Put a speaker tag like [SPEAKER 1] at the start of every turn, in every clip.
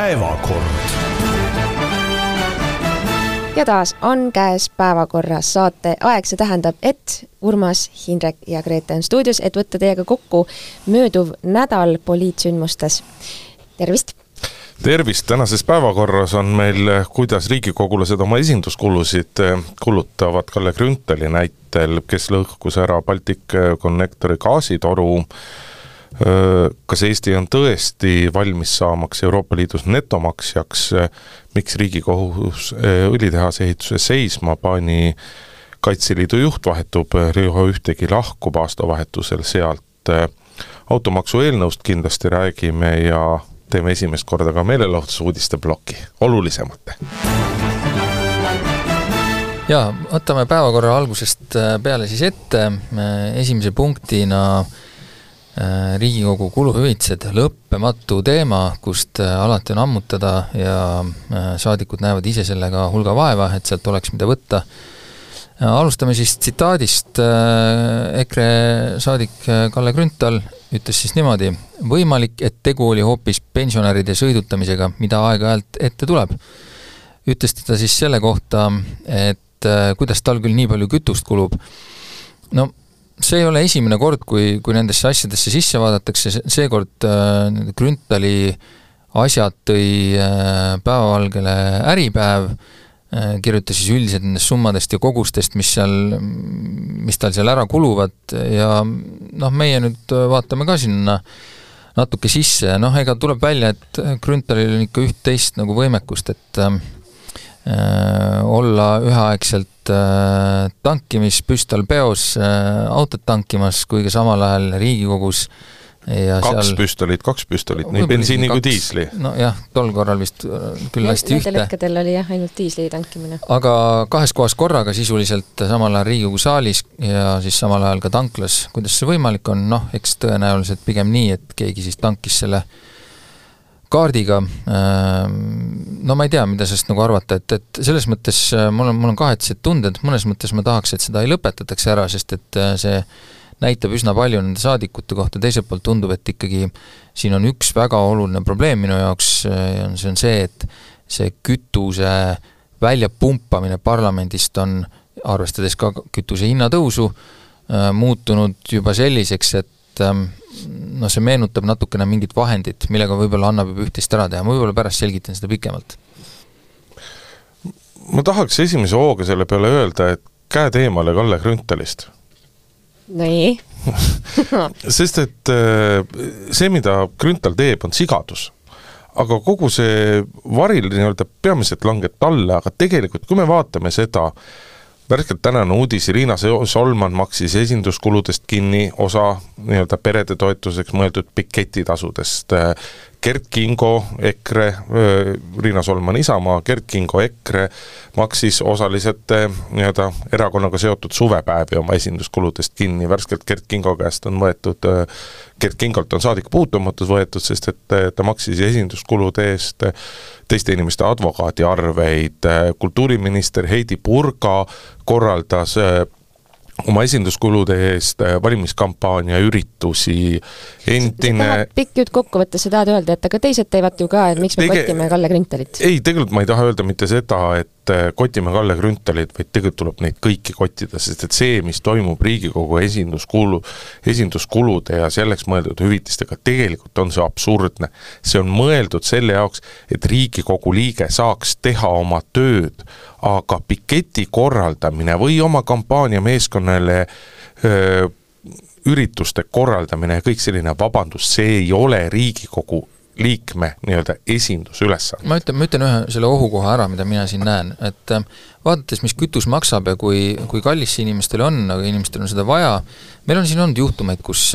[SPEAKER 1] päevakord.
[SPEAKER 2] ja taas on käes päevakorras saate aeg, see tähendab, et Urmas, Hindrek ja Grete on stuudios, et võtta teiega kokku mööduv nädal poliitsündmustes. tervist!
[SPEAKER 3] tervist, tänases päevakorras on meil, kuidas riigikogulased oma esinduskulusid kulutavad Kalle Grünthali näitel, kes lõhkus ära Balticconnectori gaasitoru, kas Eesti on tõesti valmis saamaks Euroopa Liidus netomaksjaks, miks Riigikohus õlitehase ehituse seisma pani, Kaitseliidu juht vahetub, Riho Ühtegi lahkub aastavahetusel sealt, automaksu eelnõust kindlasti räägime ja teeme esimest korda ka meelelahutusuudiste ploki, olulisemate.
[SPEAKER 4] jaa, võtame päevakorra algusest peale siis ette, esimese punktina Riigikogu kuluhüvitised, lõppematu teema, kust alati on ammutada ja saadikud näevad ise sellega hulga vaeva, et sealt oleks, mida võtta. alustame siis tsitaadist, EKRE saadik Kalle Grünthal ütles siis niimoodi, võimalik, et tegu oli hoopis pensionäride sõidutamisega, mida aeg-ajalt ette tuleb. ütles ta siis selle kohta, et kuidas tal küll nii palju kütust kulub, no see ei ole esimene kord, kui, kui nendesse asjadesse sisse vaadatakse, seekord äh, Grünthali asjad tõi äh, päevavalgele Äripäev äh,, kirjutas siis üldiselt nendest summadest ja kogustest, mis seal, mis tal seal ära kuluvad ja noh, meie nüüd vaatame ka sinna natuke sisse. Ja noh, ega tuleb välja, et Grünthalil on ikka üht-teist nagu võimekust, et äh, olla üheaegselt äh, tankimispüstol peos äh, autot tankimas, kui ka samal ajal Riigikogus ja
[SPEAKER 3] kaks
[SPEAKER 4] seal
[SPEAKER 3] püstolit, kaks püstolit, nii bensiini kui diisli.
[SPEAKER 4] nojah, tol korral vist äh, küll lasti ühte.
[SPEAKER 2] Nendel hetkedel oli jah, ainult diisli tankimine.
[SPEAKER 4] aga kahes kohas korraga sisuliselt, samal ajal Riigikogu saalis ja siis samal ajal ka tanklas, kuidas see võimalik on, noh, eks tõenäoliselt pigem nii, et keegi siis tankis selle kaardiga, no ma ei tea, mida sellest nagu arvata, et, et selles mõttes mul on, mul on kahetsed tunded, mõnes mõttes ma tahaks, et seda ei lõpetataks ära, sest et see näitab üsna palju nende saadikute kohta, teiselt poolt tundub, et ikkagi siin on üks väga oluline probleem minu jaoks, see on see, et see kütuse väljapumpamine parlamendist on, arvestades ka kütuse hinna tõusu, muutunud juba selliseks, et noh, see meenutab natukene mingit vahendit, millega võib-olla annab juba üht-teist ära teha, ma võib-olla pärast selgitan seda pikemalt.
[SPEAKER 3] ma tahaks esimese hooga selle peale öelda, et käed eemale Kalle Grünthalist
[SPEAKER 2] nii
[SPEAKER 3] sest et see, mida Grünthal teeb, on sigadus. aga kogu see varil nii-öelda peamiselt langeb talle, aga tegelikult kui me vaatame seda, värskelt tänane uudis, Riina Solman maksis esinduskuludest kinni osa nii-öelda perede toetuseks mõeldud piketitasudest. Gert Kingo, EKRE, Riina Solman Isamaa, Gert Kingo, EKRE maksis osaliselt nii-öelda erakonnaga seotud suvepäevi oma esinduskuludest kinni, värskelt Gert Kingo käest on võetud, Gert Kingolt on saadikupuutumatus võetud, sest et ta maksis esinduskulude eest teiste inimeste advokaadiarveid, kultuuriminister Heidi Purga korraldas oma esinduskulude eest valimiskampaania üritusi, endine
[SPEAKER 2] pikk jutt kokku võttes, sa tahad öelda, et aga teised teevad ju ka, et miks me
[SPEAKER 3] Tege...
[SPEAKER 2] kotime Kalle Grünthalit?
[SPEAKER 3] ei, tegelikult ma ei taha öelda mitte seda, et kotime Kalle Grünthalit, vaid tegelikult tuleb neid kõiki kottida, sest et see, mis toimub Riigikogu esinduskulu, esinduskulude ja selleks mõeldud hüvitistega, tegelikult on see absurdne. see on mõeldud selle jaoks, et Riigikogu liige saaks teha oma tööd, aga piketi korraldamine või oma kampaaniameeskonnale öö, ürituste korraldamine ja kõik selline, vabandust, see ei ole Riigikogu liikme nii-öelda esindusülesanne.
[SPEAKER 4] ma ütlen, ma ütlen ühe selle ohukoha ära, mida mina siin näen, et vaadates, mis kütus maksab ja kui, kui kallis see inimestele on, aga inimestel on seda vaja, meil on siin olnud juhtumeid, kus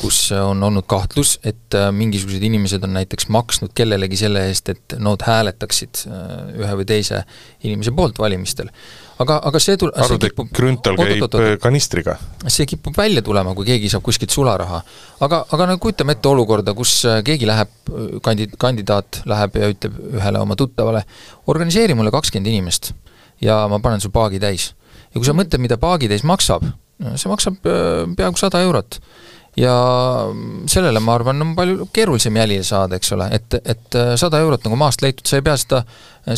[SPEAKER 4] kus on olnud kahtlus, et mingisugused inimesed on näiteks maksnud kellelegi selle eest, et nad hääletaksid ühe või teise inimese poolt valimistel. Aga, aga see tul-,
[SPEAKER 3] arvad, et Grünthal käib oot, oot, oot. kanistriga?
[SPEAKER 4] see kipub välja tulema, kui keegi saab kuskilt sularaha. aga, aga no kujutame ette olukorda, kus keegi läheb, kandi-, kandidaat läheb ja ütleb ühele oma tuttavale, organiseeri mulle kakskümmend inimest ja ma panen su paagi täis. ja kui sa mõtled, mida paagitäis maksab, see maksab peaaegu sada eurot ja sellele, ma arvan, on palju keerulisem jälile saada, eks ole, et, et sada eurot nagu maast leitud, sa ei pea seda,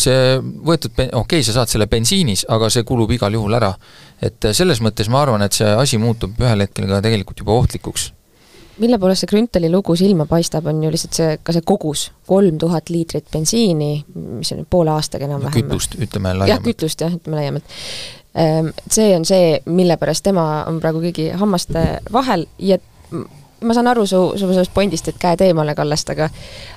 [SPEAKER 4] see võetud, okei okay,, sa saad selle bensiinis, aga see kulub igal juhul ära. et selles mõttes ma arvan, et see asi muutub ühel hetkel ka tegelikult juba ohtlikuks
[SPEAKER 2] mille poolest see Grünthali lugu silma paistab, on ju lihtsalt see, ka see kogus, kolm tuhat liitrit bensiini, mis on poole aastaga enam-vähem.
[SPEAKER 4] kütust, ütleme laiemalt.
[SPEAKER 2] jah, kütust jah, ütleme laiemalt. Ehm, see on see, mille pärast tema on praegu kõigi hammaste vahel ja ma saan aru su, su sellest pointist, et käed eemale kallast, aga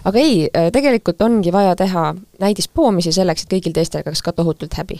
[SPEAKER 2] aga ei, äh, tegelikult ongi vaja teha näidispoomisi selleks, et kõigil teistel oleks ka tohutult häbi.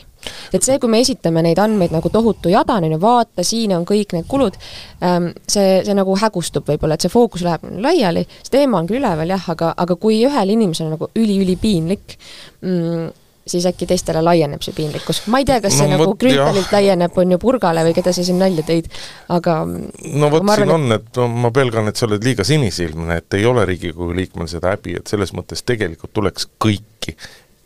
[SPEAKER 2] et see, kui me esitame neid andmeid nagu tohutu jada, on ju, vaata, siin on kõik need kulud, ähm, see, see nagu hägustub võib-olla, et see fookus läheb laiali, see teema on küll üleval jah, aga, aga kui ühel inimesel on nagu üli-ülipiinlik mm, siis äkki teistele laieneb see piinlikkus. ma ei tea, kas see no, nagu Grünthalilt laieneb, on ju, Purgale või keda sa siin nalja tõid, aga
[SPEAKER 3] no vot, siin on, et no, ma pelgan, et sa oled liiga sinisilmne, et ei ole Riigikogu liikmel seda häbi, et selles mõttes tegelikult tuleks kõiki,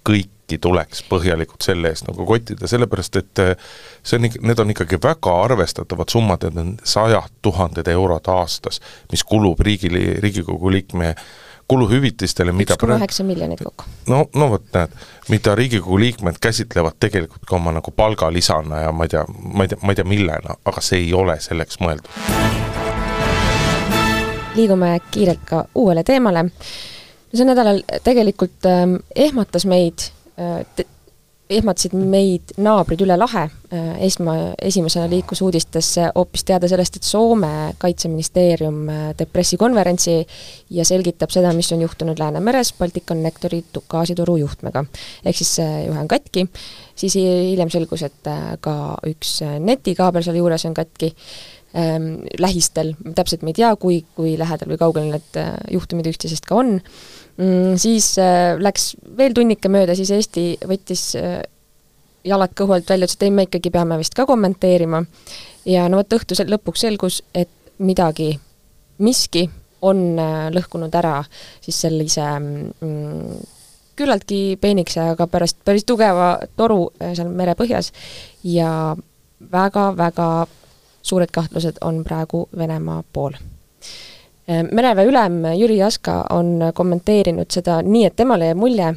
[SPEAKER 3] kõiki tuleks põhjalikult selle eest nagu kottida, sellepärast et eh, see on, need on ikkagi väga arvestatavad summad, need on sajad tuhanded eurod aastas, mis kulub riigile, Riigikogu liikme äh, kuluhüvitistele, mida
[SPEAKER 2] üks koma üheksa miljonit kokku.
[SPEAKER 3] no, no vot näed, mida Riigikogu liikmed käsitlevad tegelikult ka oma nagu palgalisana ja ma ei tea, ma ei tea, ma ei tea millena, aga see ei ole selleks mõeldud.
[SPEAKER 2] liigume kiirelt ka uuele teemale. sel nädalal tegelikult ähm, ehmatas meid äh, ehmatasid meid naabrid üle lahe, äh, esma, esimesena liikus uudistesse hoopis teada sellest, et Soome kaitseministeerium äh, teeb pressikonverentsi ja selgitab seda, mis on juhtunud Läänemeres Balticconnectori gaasitoru juhtmega. ehk siis see juhe on katki, siis hiljem selgus, et äh, ka üks netikaabel seal juures on katki. Ähm,, lähistel, täpselt me ei tea, kui, kui lähedal või kaugel need juhtumid üksteisest ka on mm,. siis äh, läks veel tunnike mööda, siis Eesti võttis äh, jalad kõhu alt välja, ütles, et ei, me ikkagi peame vist ka kommenteerima. ja no vot, õhtu lõpuks selgus, et midagi, miski on äh, lõhkunud ära siis sellise mm, küllaltki peenikese, aga pärast päris tugeva toru äh, seal merepõhjas ja väga-väga suured kahtlused on praegu Venemaa pool mereväe ülem Jüri Jaska on kommenteerinud seda nii, et temale jäi mulje,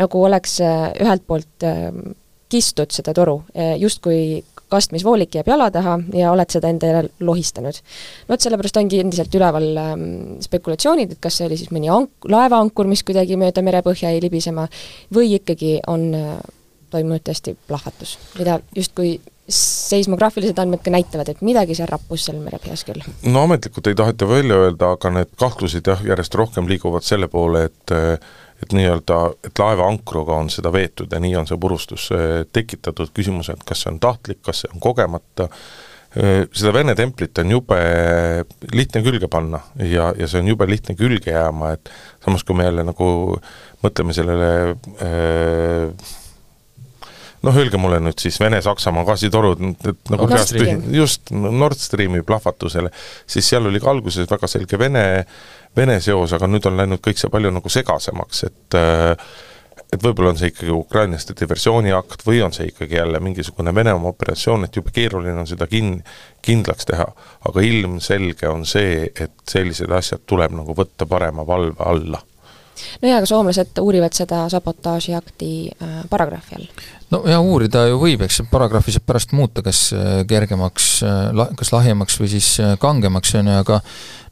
[SPEAKER 2] nagu oleks äh, ühelt poolt ehm, kistud seda toru, äh, justkui kastmisvoolik jääb jala taha ja oled seda endale lohistanud. no vot, sellepärast ongi endiselt üleval ähm, spekulatsioonid, et kas see oli siis mõni ank-, laevaankur, mis kuidagi mööda merepõhja jäi libisema, või ikkagi on äh, toimunud tõesti plahvatus, mida justkui seismograafilised andmed ka näitavad, et midagi seal rappus seal merepõhjas küll.
[SPEAKER 3] no ametlikult ei taheta välja öelda, aga need kahtlused jah, järjest rohkem liiguvad selle poole, et et nii-öelda, et laeva ankruga on seda veetud ja nii on see purustus tekitatud, küsimus, et kas see on tahtlik, kas see on kogemata, seda Vene templit on jube lihtne külge panna ja, ja see on jube lihtne külge jääma, et samas kui me jälle nagu mõtleme sellele äh, noh, öelge mulle nüüd siis Vene-Saksamaa gaasitorud, et nagu
[SPEAKER 2] peast
[SPEAKER 3] just Nord Streami plahvatusele, siis seal oli ka alguses väga selge Vene, Vene seos, aga nüüd on läinud kõik see palju nagu segasemaks, et et võib-olla on see ikkagi ukrainlaste diversiooniakt või on see ikkagi jälle mingisugune Venemaa operatsioon, et jube keeruline on seda kin-, kindlaks teha. aga ilmselge on see, et sellised asjad tuleb nagu võtta parema valve alla
[SPEAKER 2] no jaa, aga soomlased uurivad seda sabotaažiakti äh, paragrahvi all.
[SPEAKER 4] No ja uurida ju võib, eks paragrahvi saab pärast muuta, kas äh, kergemaks, äh, kas lahjemaks või siis kangemaks, on ju, aga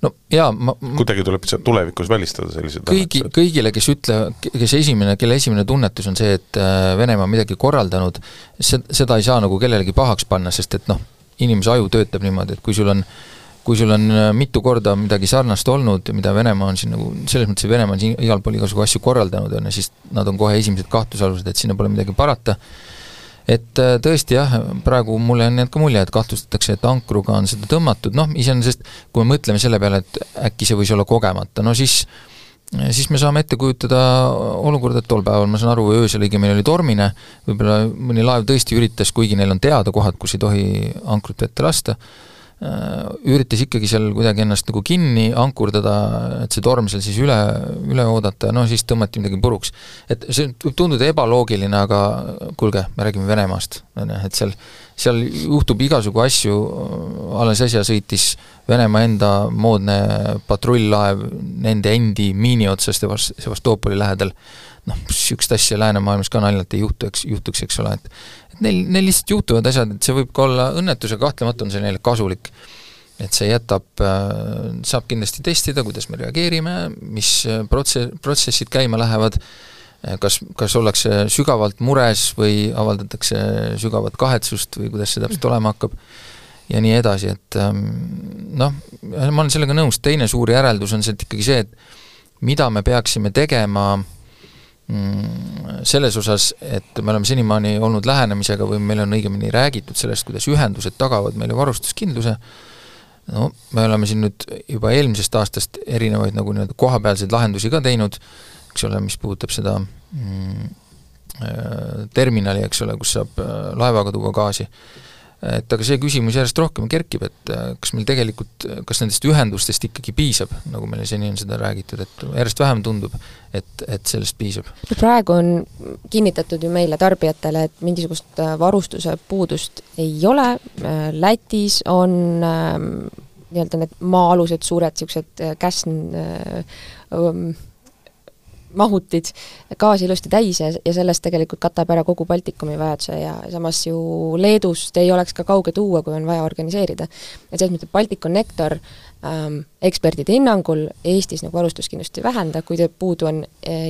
[SPEAKER 4] no jaa, ma
[SPEAKER 3] kuidagi tuleb lihtsalt tulevikus välistada sellised
[SPEAKER 4] kõigi, kõigile, kes ütle, kes esimene, kelle esimene tunnetus on see, et Venemaa on midagi korraldanud, seda ei saa nagu kellelegi pahaks panna, sest et noh, inimese aju töötab niimoodi, et kui sul on äh, kui sul on äh, mitu korda midagi sarnast olnud, mida Venemaa on siin nagu, selles mõttes, et Venemaa on siin igal pool igasugu asju korraldanud, on ju, siis nad on kohe esimesed kahtlusalused, et sinna pole midagi parata, et äh, tõesti jah, praegu mulle on jäänud ka mulje, et kahtlustatakse, et ankruga on seda tõmmatud, noh, iseenesest kui me mõtleme selle peale, et äkki see võis olla kogemata, no siis siis me saame ette kujutada olukorda, et tol päeval, ma saan aru, öösel õigemini oli tormine, võib-olla mõni laev tõesti üritas, kuigi neil on teada kohad, kus ei tohi ankrut vette lasta, üritas ikkagi seal kuidagi ennast nagu kinni ankurdada, et see torm seal siis üle, üle oodata, no siis tõmmati midagi puruks. et see võib tunduda ebaloogiline, aga kuulge, me räägime Venemaast. on ju, et seal, seal juhtub igasugu asju, alles äsja sõitis Venemaa enda moodne patrull-laev nende endi miini otsas Sevast-, Sevastoopoli lähedal, noh, niisugust asja läänemaailmas ka naljalt ei juhtu, eks, juhtuks, eks ole, et et neil, neil lihtsalt juhtuvad asjad, et see võib ka olla õnnetus ja kahtlemata on see neile kasulik. et see jätab, saab kindlasti testida, kuidas me reageerime, mis protse-, protsessid käima lähevad, kas, kas ollakse sügavalt mures või avaldatakse sügavat kahetsust või kuidas see täpselt olema hakkab, ja nii edasi, et ähm, noh, ma olen sellega nõus, teine suur järeldus on sealt ikkagi see, et mida me peaksime tegema mm, selles osas, et me oleme senimaani olnud lähenemisega või meil on õigemini räägitud sellest, kuidas ühendused tagavad meile varustuskindluse, no me oleme siin nüüd juba eelmisest aastast erinevaid nagu nii-öelda kohapealseid lahendusi ka teinud, eks ole, mis puudutab seda mm, äh, terminali, eks ole, kus saab äh, laevaga tuua gaasi, et aga see küsimus järjest rohkem kerkib, et äh, kas meil tegelikult, kas nendest ühendustest ikkagi piisab, nagu meile seni on seda räägitud, et järjest vähem tundub, et, et sellest piisab.
[SPEAKER 2] praegu on kinnitatud ju meile, tarbijatele, et mingisugust varustuse puudust ei ole, Lätis on ähm, nii-öelda need maa-alused suured niisugused käsn mahutid gaasi ilusti täis ja, ja sellest tegelikult katab ära kogu Baltikumi vajaduse ja samas ju Leedust ei oleks ka kauge tuua, kui on vaja organiseerida. et selles mõttes Balticconnector ähm, ekspertide hinnangul Eestis nagu varustuskindlust ei vähenda, kui ta puudu on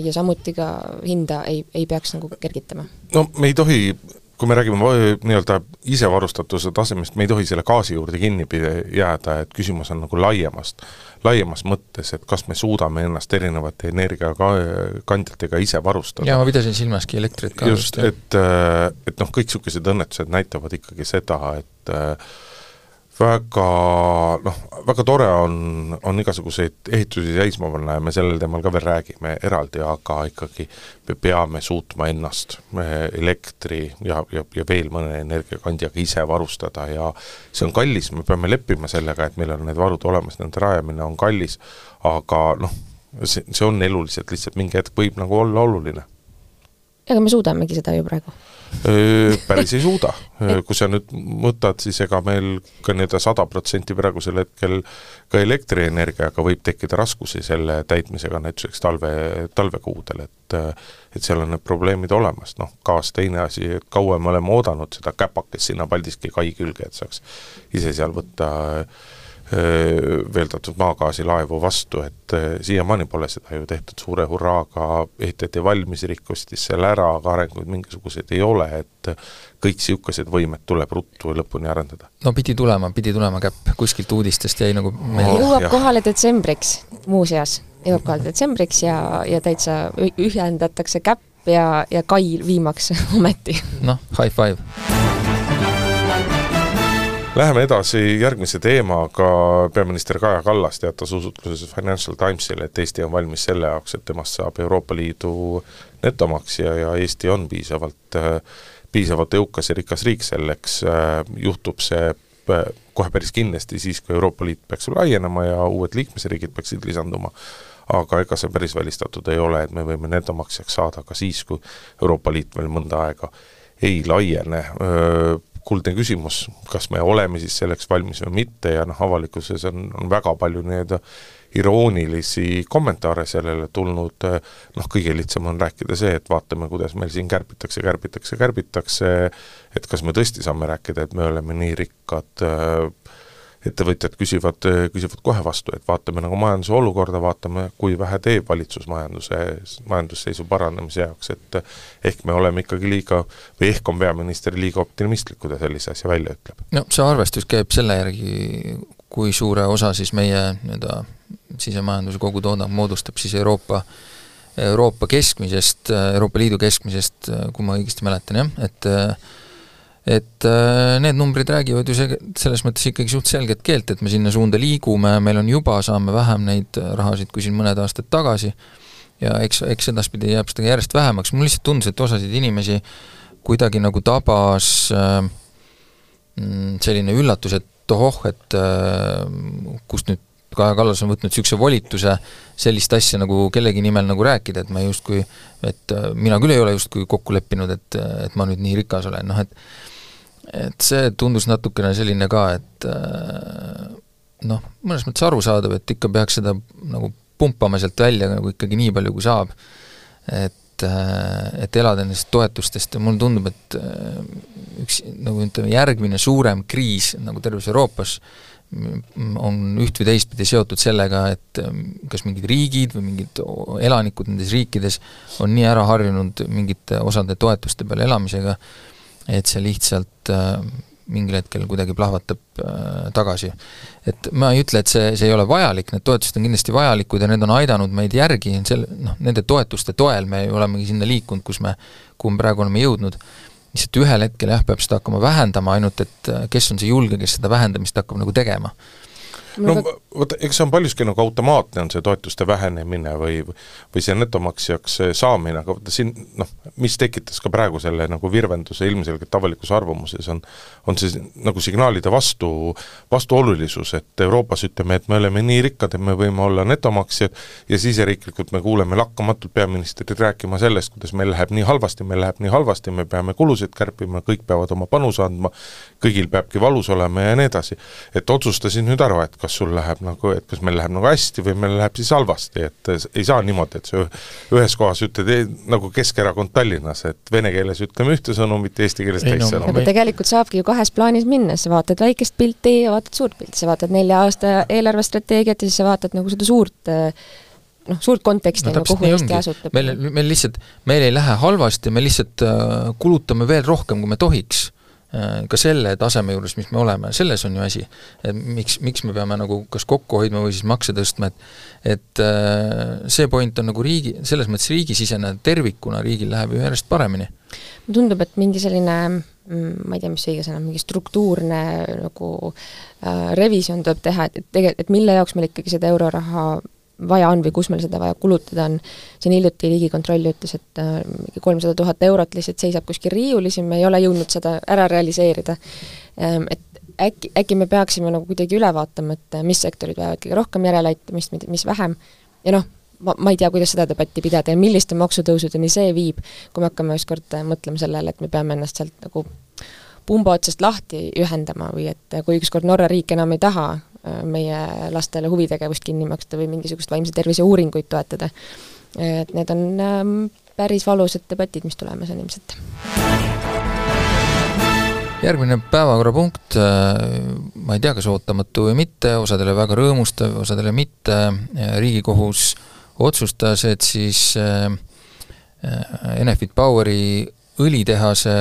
[SPEAKER 2] ja samuti ka hinda ei, ei peaks nagu kergitama.
[SPEAKER 3] no me ei tohi kui me räägime nii-öelda isevarustatuse tasemest, me ei tohi selle gaasi juurde kinni jääda, et küsimus on nagu laiemast laiemas mõttes, et kas me suudame ennast erinevate energiakandjatega ise varustada.
[SPEAKER 4] jaa, ma pidasin silmaski elektrit ka.
[SPEAKER 3] just, et, et noh, kõik niisugused õnnetused näitavad ikkagi seda, et äh, väga noh, väga tore on, on igasuguseid ehitusi seisma panna ja me sellel teemal ka veel räägime eraldi, aga ikkagi me peame suutma ennast elektri ja, ja, ja veel mõne energiakandjaga ise varustada ja see on kallis, me peame leppima sellega, et meil on need varud olemas, nende rajamine on kallis, aga noh, see, see on eluliselt lihtsalt mingi hetk võib nagu olla oluline.
[SPEAKER 2] ega me suudamegi seda ju praegu
[SPEAKER 3] päris ei suuda. kui sa nüüd võtad, siis ega meil ka nii-öelda sada protsenti praegusel hetkel ka elektrienergiaga võib tekkida raskusi selle täitmisega näituseks talve, talvekuudel, et et seal on need probleemid olemas, noh, gaas teine asi, et kaua me oleme oodanud seda käpakest sinna Paldiski kai külge, et saaks ise seal võtta äh, veeldatud maagaasilaevu vastu, et siiamaani pole seda ju tehtud suure hurraaga, ehitati valmis, rikkustis selle ära, aga arenguid mingisuguseid ei ole, et kõik niisugused võimed tuleb ruttu lõpuni arendada.
[SPEAKER 4] no pidi tulema, pidi tulema käpp, kuskilt uudistest jäi nagu
[SPEAKER 2] meil... oh, jõuab jah. kohale detsembriks, muuseas, jõuab kohale detsembriks ja, ja täitsa ühendatakse käpp ja, ja kai viimaks ometi.
[SPEAKER 4] noh, high five
[SPEAKER 3] Läheme edasi järgmise teemaga, peaminister Kaja Kallas teatas usutluses Financial Timesile, et Eesti on valmis selle jaoks, et temast saab Euroopa Liidu netomaksja ja Eesti on piisavalt, piisavalt jõukas ja rikas riik selleks, juhtub see kohe päris kindlasti siis, kui Euroopa Liit peaks laienema ja uued liikmesriigid peaksid lisanduma. Aga ega see päris välistatud ei ole, et me võime netomaksjaks saada ka siis, kui Euroopa Liit veel mõnda aega ei laiene kuldne küsimus, kas me oleme siis selleks valmis või mitte ja noh, avalikkuses on, on väga palju nii-öelda iroonilisi kommentaare sellele tulnud, noh, kõige lihtsam on rääkida see, et vaatame, kuidas meil siin kärbitakse, kärbitakse, kärbitakse, et kas me tõesti saame rääkida, et me oleme nii rikkad äh, ettevõtjad küsivad, küsivad kohe vastu, et vaatame nagu majanduse olukorda, vaatame, kui vähe teeb valitsus majanduse, majandusseisu parandamise jaoks, et ehk me oleme ikkagi liiga, või ehk on peaminister liiga optimistlik, kui ta sellise asja välja ütleb.
[SPEAKER 4] no see arvestus käib selle järgi, kui suure osa siis meie nii-öelda sisemajanduse kogutoodang moodustab siis Euroopa Euroopa keskmisest, Euroopa Liidu keskmisest, kui ma õigesti mäletan, jah, et et äh, need numbrid räägivad ju see, selles mõttes ikkagi suht selget keelt, et me sinna suunda liigume, meil on juba, saame vähem neid rahasid kui siin mõned aastad tagasi, ja eks, eks edaspidi jääb seda järjest vähemaks, mul lihtsalt tundus, et osasid inimesi kuidagi nagu tabas äh, mm, selline üllatus, et ohoh, et äh, kust nüüd Kaja Kallas on võtnud niisuguse volituse sellist asja nagu kellegi nimel nagu rääkida, et ma justkui, et äh, mina küll ei ole justkui kokku leppinud, et, et ma nüüd nii rikas olen, noh et et see tundus natukene selline ka, et äh, noh, mõnes mõttes arusaadav, et ikka peaks seda nagu pumpama sealt välja nagu ikkagi nii palju, kui saab. et, äh, et elada nendest toetustest ja mulle tundub, et äh, üks nagu ütleme, järgmine suurem kriis nagu terves Euroopas on üht või teistpidi seotud sellega, et kas mingid riigid või mingid elanikud nendes riikides on nii ära harjunud mingite osade toetuste peal elamisega, et see lihtsalt äh, mingil hetkel kuidagi plahvatab äh, tagasi. et ma ei ütle, et see, see ei ole vajalik, need toetused on kindlasti vajalikud ja need on aidanud meid järgi, sel-, noh, nende toetuste toel me olemegi sinna liikunud, kus me, kuhu me praegu oleme jõudnud, lihtsalt ühel hetkel jah, peab seda hakkama vähendama, ainult et äh, kes on see julge, kes seda vähendamist hakkab nagu tegema
[SPEAKER 3] no vot, eks see on paljuski nagu automaatne, on see toetuste vähenemine või või see netomaksjaks saamine, aga vaata siin noh, mis tekitas ka praegu selle nagu virvenduse ilmselgelt avalikus arvamuses, on on see nagu signaalide vastu, vastuolulisus, et Euroopas ütleme, et me oleme nii rikkad, et me võime olla netomaksjad ja siseriiklikult me kuuleme lakkamatult peaministrit rääkima sellest, kuidas meil läheb nii halvasti, meil läheb nii halvasti, me peame kulusid kärpima, kõik peavad oma panuse andma, kõigil peabki valus olema ja nii edasi. et otsustasin nüüd ära, et kas sul läheb nagu, et kas meil läheb nagu hästi või meil läheb siis halvasti, et ei saa niimoodi, et sa ühes kohas ütled nagu Keskerakond Tallinnas, et vene keeles ütleme ühte sõnumit, eesti keeles teist no, sõnumit.
[SPEAKER 2] aga tegelikult saabki ju kahes plaanis minna, sa vaatad väikest pilti ja vaatad suurt pilti, sa vaatad nelja aasta eelarvestrateegiat ja siis sa vaatad nagu seda suurt noh, suurt konteksti no,, kuhu Eesti asutub.
[SPEAKER 4] meil, meil lihtsalt, meil ei lähe halvasti, me lihtsalt äh, kulutame veel rohkem, kui me tohiks ka selle taseme juures, mis me oleme, selles on ju asi. et miks, miks me peame nagu kas kokku hoidma või siis makse tõstma, et et äh, see point on nagu riigi, selles mõttes riigisisene, tervikuna riigil läheb ju järjest paremini.
[SPEAKER 2] mulle tundub, et mingi selline mm, ma ei tea, mis see õige sõna, mingi struktuurne nagu äh, revisjon tuleb teha, et, et tegelikult, et mille jaoks meil ikkagi seda euroraha vaja on või kus meil seda vaja kulutada on. siin hiljuti Riigikontroll ütles, et äh, mingi kolmsada tuhat eurot lihtsalt seisab kuskil riiulis ja me ei ole jõudnud seda ära realiseerida. Ähm, et äkki, äkki me peaksime nagu kuidagi üle vaatama, et äh, mis sektorid vajavad kõige rohkem järeleaitamist, mis vähem, ja noh, ma, ma ei tea, kuidas seda debatti pidada ja milliste maksutõusudeni see viib, kui me hakkame ükskord äh, mõtlema sellele, et me peame ennast sealt nagu pumba otsast lahti ühendama või et kui ükskord Norra riik enam ei taha meie lastele huvitegevust kinni maksta või mingisugust vaimse tervise uuringuid toetada. et need on ähm, päris valusad debatid, mis tulemas on ilmselt.
[SPEAKER 4] järgmine päevakorrapunkt, äh, ma ei tea, kas ootamatu või mitte, osadele väga rõõmustav, osadele mitte, Riigikohus otsustas, et siis äh, Enefit Poweri õlitehase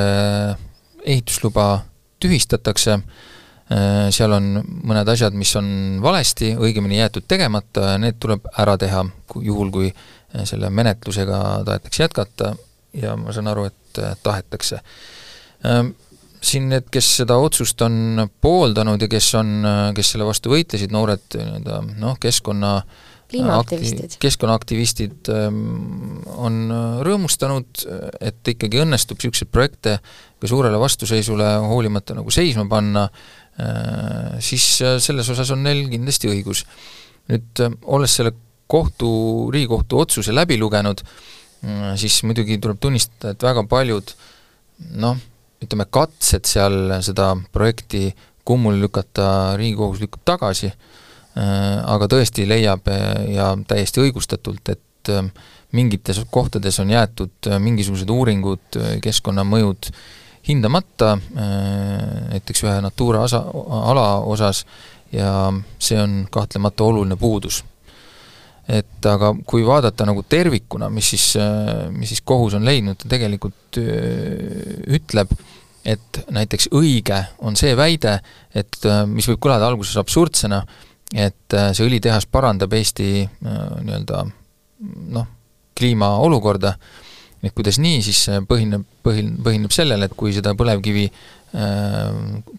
[SPEAKER 4] ehitusluba tühistatakse Äh, seal on mõned asjad, mis on valesti, õigemini jäetud tegemata ja need tuleb ära teha, juhul kui äh, selle menetlusega tahetakse jätkata ja ma saan aru, et äh, tahetakse. Siin need, kes seda otsust on pooldanud ja kes on, kes selle vastu võitlesid, noored nii-öelda noh, keskkonna
[SPEAKER 2] kliimaaktivistid.
[SPEAKER 4] keskkonnaaktivistid ähm, on rõõmustanud, et ikkagi õnnestub niisuguseid projekte ka suurele vastuseisule hoolimata nagu seisma panna, Äh, siis äh, selles osas on neil kindlasti õigus. nüüd äh, olles selle kohtu, Riigikohtu otsuse läbi lugenud, siis muidugi tuleb tunnistada, et väga paljud noh, ütleme katsed seal seda projekti kummuli lükata, Riigikohus lükkab tagasi, aga tõesti leiab ja täiesti õigustatult, et mingites kohtades on jäetud mingisugused uuringud, keskkonnamõjud hindamata, äh, näiteks ühe Natura asa, ala osas, ja see on kahtlemata oluline puudus. et aga kui vaadata nagu tervikuna, mis siis, äh, mis siis kohus on leidnud, ta tegelikult äh, ütleb, et näiteks õige on see väide, et mis võib kõlada alguses absurdsena, et see õlitehas parandab Eesti nii-öelda noh, kliimaolukorda, et kuidas nii, siis põhineb, põhin-, põhineb sellel, et kui seda põlevkivi äh,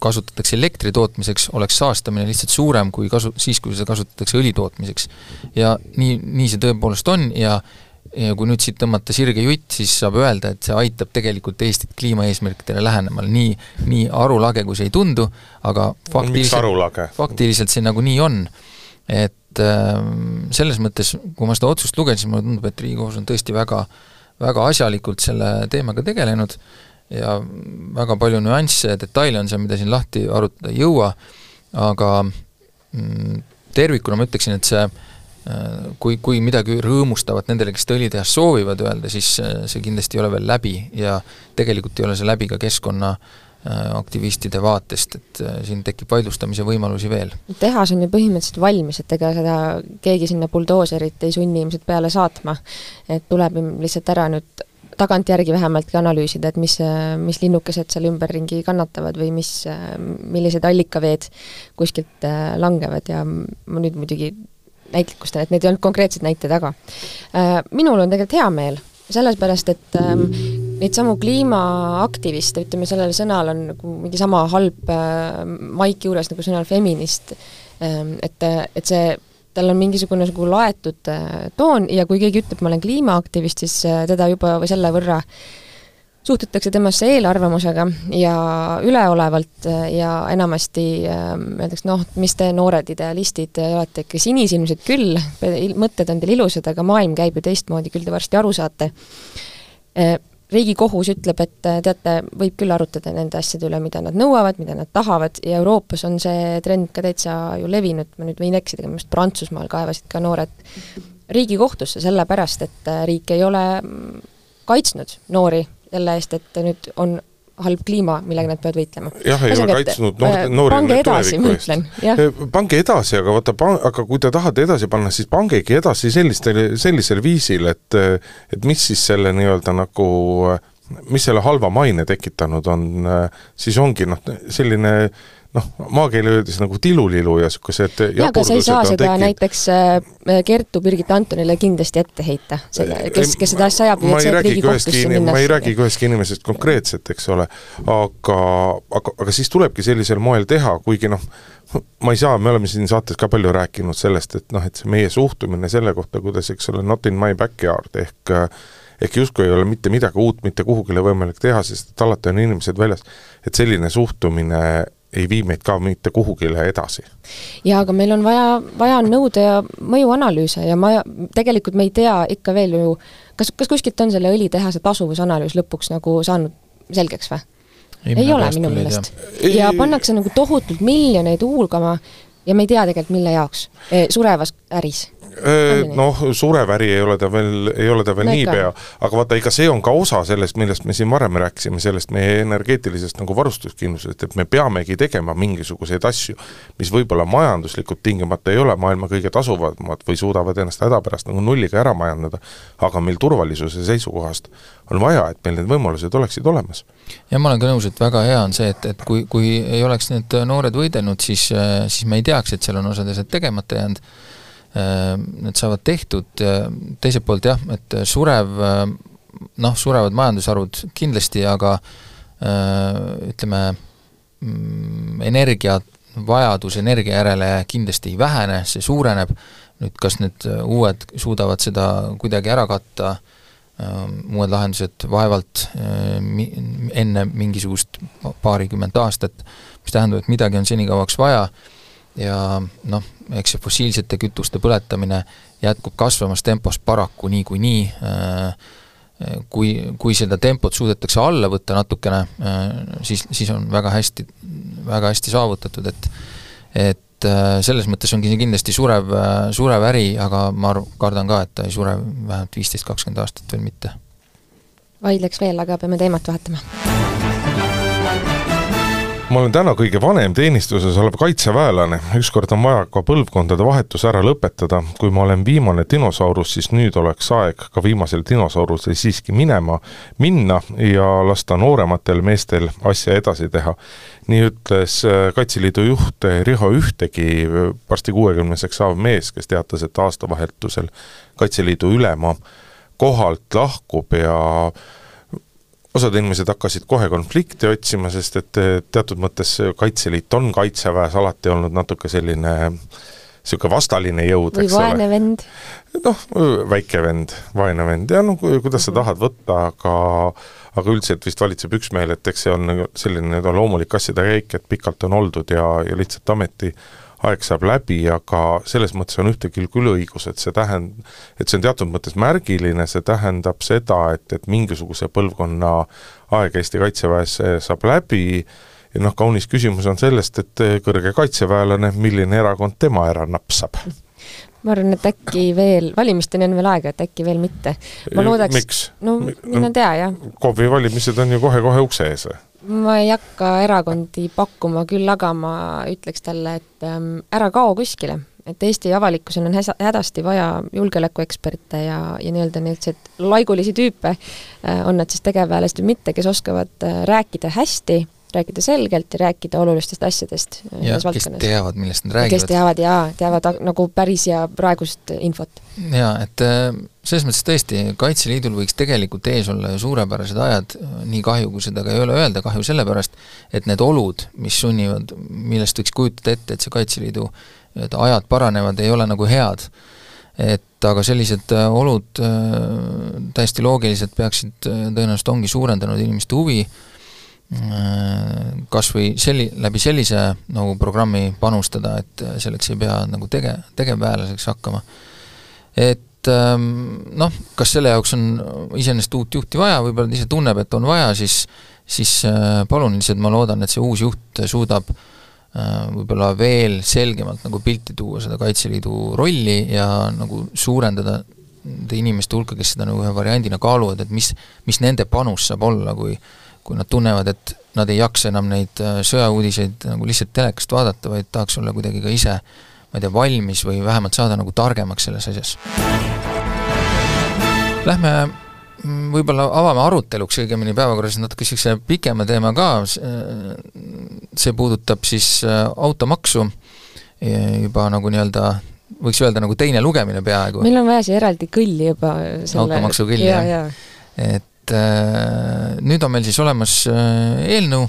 [SPEAKER 4] kasutatakse elektri tootmiseks, oleks saastamine lihtsalt suurem kui kasu-, siis, kui seda kasutatakse õli tootmiseks. ja nii, nii see tõepoolest on ja ja kui nüüd siit tõmmata sirge jutt, siis saab öelda, et see aitab tegelikult Eestit kliimaeesmärkidele lähenemal, nii, nii arulage, kui see ei tundu, aga faktiliselt, faktiliselt see nagunii on. et äh, selles mõttes, kui ma seda otsust lugesin, mulle tundub, et Riigikohus on tõesti väga äh, väga asjalikult selle teemaga tegelenud ja väga palju nüansse ja detaile on seal, mida siin lahti arutada ei jõua, aga mm, tervikuna ma ütleksin, et see äh, kui, kui midagi rõõmustavat nendele, kes õlitehast soovivad öelda, siis äh, see kindlasti ei ole veel läbi ja tegelikult ei ole see läbi ka keskkonna äh, aktivistide vaatest, et siin tekib vaidlustamise võimalusi veel.
[SPEAKER 2] tehas on ju põhimõtteliselt valmis, et ega seda keegi sinna buldooserit ei sunni ilmselt peale saatma. et tuleb lihtsalt ära nüüd tagantjärgi vähemalt ka analüüsida, et mis, mis linnukesed seal ümberringi kannatavad või mis, millised allikaveed kuskilt äh, langevad ja ma nüüd muidugi näitlikustan, et need ei olnud konkreetsed näited, aga äh, minul on tegelikult hea meel, sellepärast et ähm, neid samu kliimaaktiviste, ütleme sellel sõnal on nagu mingi sama halb äh, maik juures nagu sõnal feminist. Ähm,, et, et see tal on mingisugune nagu laetud äh, toon ja kui keegi ütleb, ma olen kliimaaktivist, siis äh, teda juba või selle võrra suhtutakse temasse eelarvamusega ja üleolevalt äh, ja enamasti öeldakse, noh, mis te noored idealistid olete ikka sinisilmsed küll, mõtted on teil ilusad, aga maailm käib ju teistmoodi, küll te varsti aru saate riigikohus ütleb, et äh, teate, võib küll arutada nende asjade üle, mida nad nõuavad, mida nad tahavad ja Euroopas on see trend ka täitsa ju levinud, ma nüüd võin eksida, minu arust Prantsusmaal kaevasid ka noored riigikohtusse sellepärast, et äh, riik ei ole mm, kaitsnud noori selle eest, et nüüd on halb kliima, millega nad peavad võitlema.
[SPEAKER 3] jah, ei ole kaitsnud noor, äh, noori
[SPEAKER 2] pange edasi, ma ütlen, jah.
[SPEAKER 3] pange edasi, aga vaata, aga kui te tahate edasi panna, siis pangegi edasi sellistel, sellisel viisil, et et mis siis selle nii-öelda nagu mis selle halva maine tekitanud on, siis ongi noh, selline äh, noh, maakeeli öeldes nagu tilulilu ja niisugused
[SPEAKER 2] jaa, aga sa ei saa seda tekkinud. näiteks äh, Kertu Birgit Antonile kindlasti ette heita, selle, kes, kes seda asja ajab,
[SPEAKER 3] et see Riigikohtusse minna. ma ei räägigi ühestki inimesest konkreetselt, eks ole, aga, aga, aga siis tulebki sellisel moel teha, kuigi noh, ma ei saa, me oleme siin saates ka palju rääkinud sellest, et noh, et see meie suhtumine selle kohta, kuidas, eks ole, not in my backyard ehk ehk justkui ei ole mitte midagi uut mitte kuhugile võimalik teha, sest et alati on inimesed väljas, et selline suhtumine ei vii meid ka mitte kuhugile edasi.
[SPEAKER 2] jaa, aga meil on vaja, vaja on nõude ja mõjuanalüüse ja ma, tegelikult me ei tea ikka veel ju, kas, kas kuskilt on selle õlitehase tasuvusanalüüs lõpuks nagu saanud selgeks või? ei ole minu meelest. ja pannakse nagu tohutult miljoneid huulgama ja me ei tea tegelikult, mille jaoks, eh, surevas äris
[SPEAKER 3] noh, sureväri ei ole ta veel, ei ole ta veel no, niipea, aga vaata, ega see on ka osa sellest, millest me siin varem rääkisime, sellest meie energeetilisest nagu varustuskindlusest, et me peamegi tegema mingisuguseid asju, mis võib-olla majanduslikult tingimata ei ole maailma kõige tasuvamad või suudavad ennast hädapärast nagu nulliga ära majandada, aga meil turvalisuse seisukohast on vaja, et meil need võimalused oleksid olemas.
[SPEAKER 4] ja ma olen ka nõus, et väga hea on see, et, et kui, kui ei oleks need noored võidelnud, siis, siis me ei teaks, et seal on osad asjad tegemata jäänud. Äh, need saavad tehtud, teiselt poolt jah, et surev, äh, noh, surevad majandusharud kindlasti, aga äh, ütleme, mm, energiavajadus energia järele kindlasti ei vähene, see suureneb, nüüd kas need uued suudavad seda kuidagi ära katta, uued lahendused vaevalt enne mingisugust paarikümmet aastat, mis tähendab, et midagi on senikauaks vaja ja noh, eks see fossiilsete kütuste põletamine jätkub kasvamas tempos paraku niikuinii, äh, kui, kui seda tempot suudetakse alla võtta natukene, äh, siis, siis on väga hästi, väga hästi saavutatud, et et äh, selles mõttes see kindlasti surev, surev äri, aga ma arv-, kardan ka, et ta ei sure vähemalt viisteist, kakskümmend aastat veel mitte.
[SPEAKER 2] vaidleks veel, aga peame teemat vahetama
[SPEAKER 3] ma olen täna kõige vanem teenistuses olev kaitseväelane, ükskord on vaja ka põlvkondade vahetus ära lõpetada. kui ma olen viimane dinosaurus, siis nüüd oleks aeg ka viimasel dinosaurusel siiski minema, minna ja lasta noorematel meestel asja edasi teha. nii ütles äh, Kaitseliidu juht Riho Ühtegi, varsti kuuekümneseks saav mees, kes teatas, et aastavahetusel Kaitseliidu ülema kohalt lahkub ja osad inimesed hakkasid kohe konflikti otsima, sest et teatud mõttes Kaitseliit on Kaitseväes alati olnud natuke selline niisugune vastaline jõud,
[SPEAKER 2] eks ole. vaene vend.
[SPEAKER 3] noh, väike vend, vaene vend ja noh, kuidas sa tahad võtta, aga aga üldiselt vist valitseb üksmeel, et eks see on selline loomulik asjade käik, et pikalt on oldud ja, ja lihtsalt ameti aeg saab läbi, aga selles mõttes on ühte küll küll õigus, et see tähend-, et see on teatud mõttes märgiline, see tähendab seda, et, et mingisuguse põlvkonna aeg Eesti Kaitseväes saab läbi ja noh, kaunis küsimus on sellest, et kõrge kaitseväelane, milline erakond tema ära napsab
[SPEAKER 2] ma arvan, et äkki veel, valimisteni on veel aega, et äkki veel mitte. ma loodaks, no mine tea, jah.
[SPEAKER 3] KOV-i valimised on ju kohe-kohe ukse ees
[SPEAKER 2] ma ei hakka erakondi pakkuma, küll aga ma ütleks talle, et ähm, ära kao kuskile. et Eesti avalikkusel on häsa, hädasti vaja julgeolekueksperte ja, ja nii-öelda niisuguseid laigulisi tüüpe äh,, on nad siis tegevväelased või mitte, kes oskavad äh, rääkida hästi rääkida selgelt ja rääkida olulistest asjadest
[SPEAKER 4] äh, ja kes teavad, millest nad räägivad.
[SPEAKER 2] kes teavad jaa, teavad nagu päris ja praegust infot.
[SPEAKER 4] jaa, et äh, selles mõttes tõesti, Kaitseliidul võiks tegelikult ees olla ju suurepärased ajad, nii kahju, kui seda ka ei ole öelda, kahju sellepärast, et need olud, mis sunnivad, millest võiks kujutada ette, et see Kaitseliidu nii-öelda ajad paranevad, ei ole nagu head. et aga sellised äh, olud täiesti loogiliselt peaksid, tõenäoliselt ongi suurendanud inimeste huvi kas või selli-, läbi sellise nagu programmi panustada, et selleks ei pea nagu tege-, tegevväelaseks hakkama. et ähm, noh, kas selle jaoks on iseenesest uut juhti vaja, võib-olla ta ise tunneb, et on vaja, siis siis äh, palun lihtsalt, ma loodan, et see uus juht suudab äh, võib-olla veel selgemalt nagu pilti tuua seda Kaitseliidu rolli ja nagu suurendada nende inimeste hulka, kes seda nagu ühe variandina kaaluvad, et mis, mis nende panus saab olla, kui kui nad tunnevad, et nad ei jaksa enam neid äh, sõjauudiseid nagu lihtsalt telekast vaadata, vaid tahaks olla kuidagi ka ise ma ei tea, valmis või vähemalt saada nagu targemaks selles asjas. Lähme mm, võib-olla avame aruteluks õigemini päevakorras natuke niisuguse pikema teema ka, see puudutab siis äh, automaksu, juba nagu nii-öelda võiks öelda nagu teine lugemine peaaegu.
[SPEAKER 2] meil on vaja siia eraldi kõlli juba
[SPEAKER 4] selle automaksu kõlli, jah ja. ja.. et et äh, nüüd on meil siis olemas äh, eelnõu,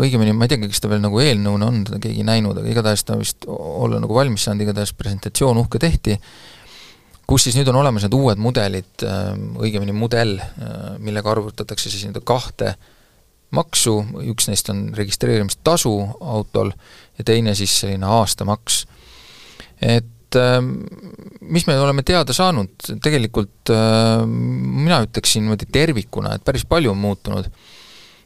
[SPEAKER 4] õigemini ma ei teagi, kas ta veel nagu eelnõuna on teda keegi näinud, aga igatahes ta vist olla nagu valmis saanud, igatahes presentatsioon uhke tehti, kus siis nüüd on olemas need uued mudelid, äh, õigemini mudel, millega arvutatakse siis nii-öelda kahte maksu, üks neist on registreerimistasu autol ja teine siis selline aastamaks. et ähm, mis me oleme teada saanud, tegelikult ähm, mina ütleksin niimoodi tervikuna, et päris palju on muutunud.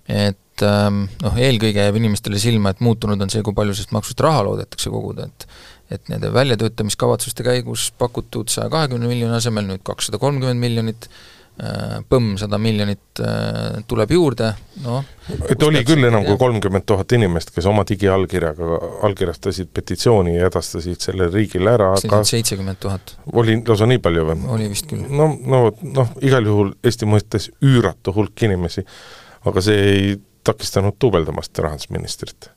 [SPEAKER 4] et ähm, noh, eelkõige jääb inimestele silma, et muutunud on see, kui palju sellest maksust raha loodetakse koguda, et et nende väljatöötamiskavatsuste käigus pakutud saja kahekümne miljoni asemel nüüd kakssada kolmkümmend miljonit, Äh, põmm sada miljonit äh, tuleb juurde, noh
[SPEAKER 3] et oli küll enam kui kolmkümmend tuhat inimest, kes oma digiallkirjaga allkirjastasid petitsiooni ja edastasid selle riigile ära,
[SPEAKER 4] aga seitsekümmend tuhat.
[SPEAKER 3] oli lausa nii palju või?
[SPEAKER 4] oli vist küll.
[SPEAKER 3] no, no noh, igal juhul Eesti mõistes üüratu hulk inimesi, aga see ei takistanud duubeldamast rahandusministrit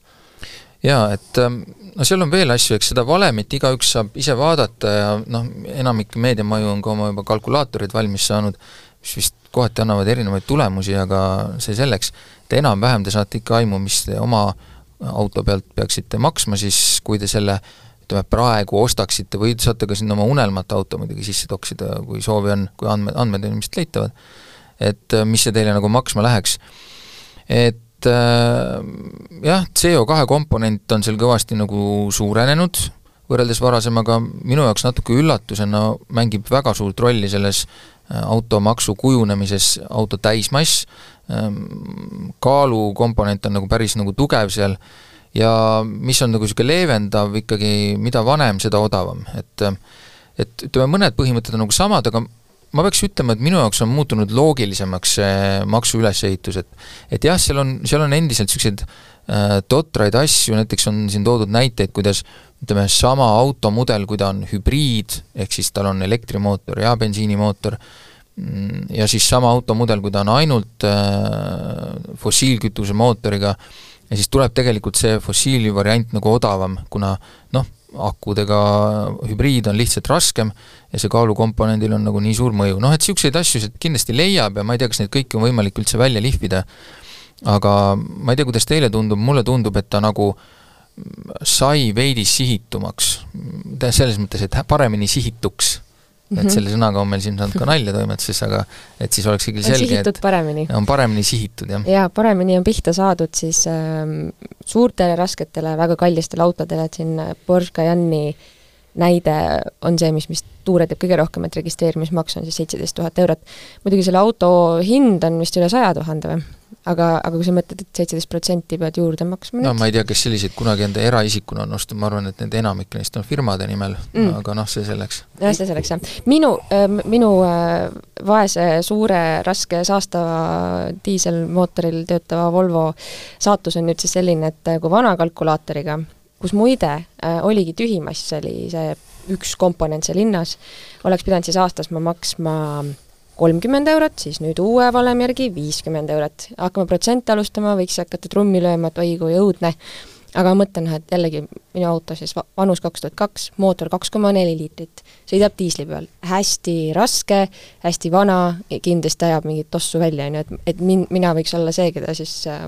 [SPEAKER 4] jaa, et ähm, no seal on veel asju, eks seda valemit igaüks saab ise vaadata ja noh, enamik meediamaju on ka oma juba kalkulaatorid valmis saanud, mis vist kohati annavad erinevaid tulemusi, aga see selleks, et enam-vähem te saate ikka aimu, mis te oma auto pealt peaksite maksma, siis kui te selle ütleme, praegu ostaksite või saate ka sinna oma unelmat auto muidugi sisse toksida, kui soovi on, kui andmed, andmed on ilmselt leitavad, et mis see teile nagu maksma läheks. et äh, jah, CO2 komponent on seal kõvasti nagu suurenenud, võrreldes varasemaga, minu jaoks natuke üllatusena mängib väga suurt rolli selles Äh, automaksu kujunemises auto täismass, ähm, kaalukomponent on nagu päris nagu tugev seal. Ja mis on nagu niisugune leevendav ikkagi, mida vanem, seda odavam, et et ütleme, mõned põhimõtted on nagu samad, aga ma peaks ütlema, et minu jaoks on muutunud loogilisemaks see maksu ülesehitus, et et jah, seal on, seal on endiselt niisuguseid äh, totraid asju, näiteks on siin toodud näiteid, kuidas ütleme, sama automudel, kui ta on hübriid, ehk siis tal on elektrimootor ja bensiinimootor, mm, ja siis sama automudel, kui ta on ainult äh, fossiilkütuse mootoriga, ja siis tuleb tegelikult see fossiili variant nagu odavam, kuna noh, akudega hübriid on lihtsalt raskem ja see kaalukomponendil on nagu nii suur mõju, noh et niisuguseid asju sealt kindlasti leiab ja ma ei tea, kas neid kõiki on võimalik üldse välja lihvida, aga ma ei tea, kuidas teile tundub, mulle tundub, et ta nagu äh, sai veidi sihitumaks, selles mõttes, et paremini sihituks et mhm. selle sõnaga on meil siin saanud ka nalja toimetuses, aga et siis oleks ikkagi selge, et
[SPEAKER 2] paremini.
[SPEAKER 4] on paremini sihitud, jah.
[SPEAKER 2] jaa, paremini on pihta saadud siis äh, suurtele, rasketele, väga kallistele autodele, et siin Porsche Cayenne'i näide on see, mis, mis tuure teeb kõige rohkem, et registreerimismaks on siis seitseteist tuhat eurot. muidugi selle auto hind on vist üle saja tuhande või? aga, aga kui sa mõtled, et seitseteist protsenti pead juurde maksma
[SPEAKER 4] no nüüd? ma ei tea, kes selliseid kunagi enda eraisikuna on ostnud, ma arvan, et need enamik neist on firmade nimel mm., aga noh, see selleks.
[SPEAKER 2] jah, see selleks, jah. minu äh,, minu äh, vaese, suure, raske, saastava diiselmootoril töötava Volvo saatus on nüüd siis selline, et äh, kui vana kalkulaatoriga, kus muide äh, oligi tühimass, oli see üks komponent seal hinnas, oleks pidanud siis aastas ma maksma kolmkümmend eurot, siis nüüd uue valemi järgi viiskümmend eurot. hakkame protsente alustama, võiks hakata trummi lööma, et oi kui õudne, aga ma mõtlen, et jällegi minu auto siis vanus kaks tuhat kaks, mootor kaks koma neli liitrit, sõidab diisli peal, hästi raske, hästi vana, kindlasti ajab mingit tossu välja, on ju, et, et min-, mina võiks olla see, keda siis äh,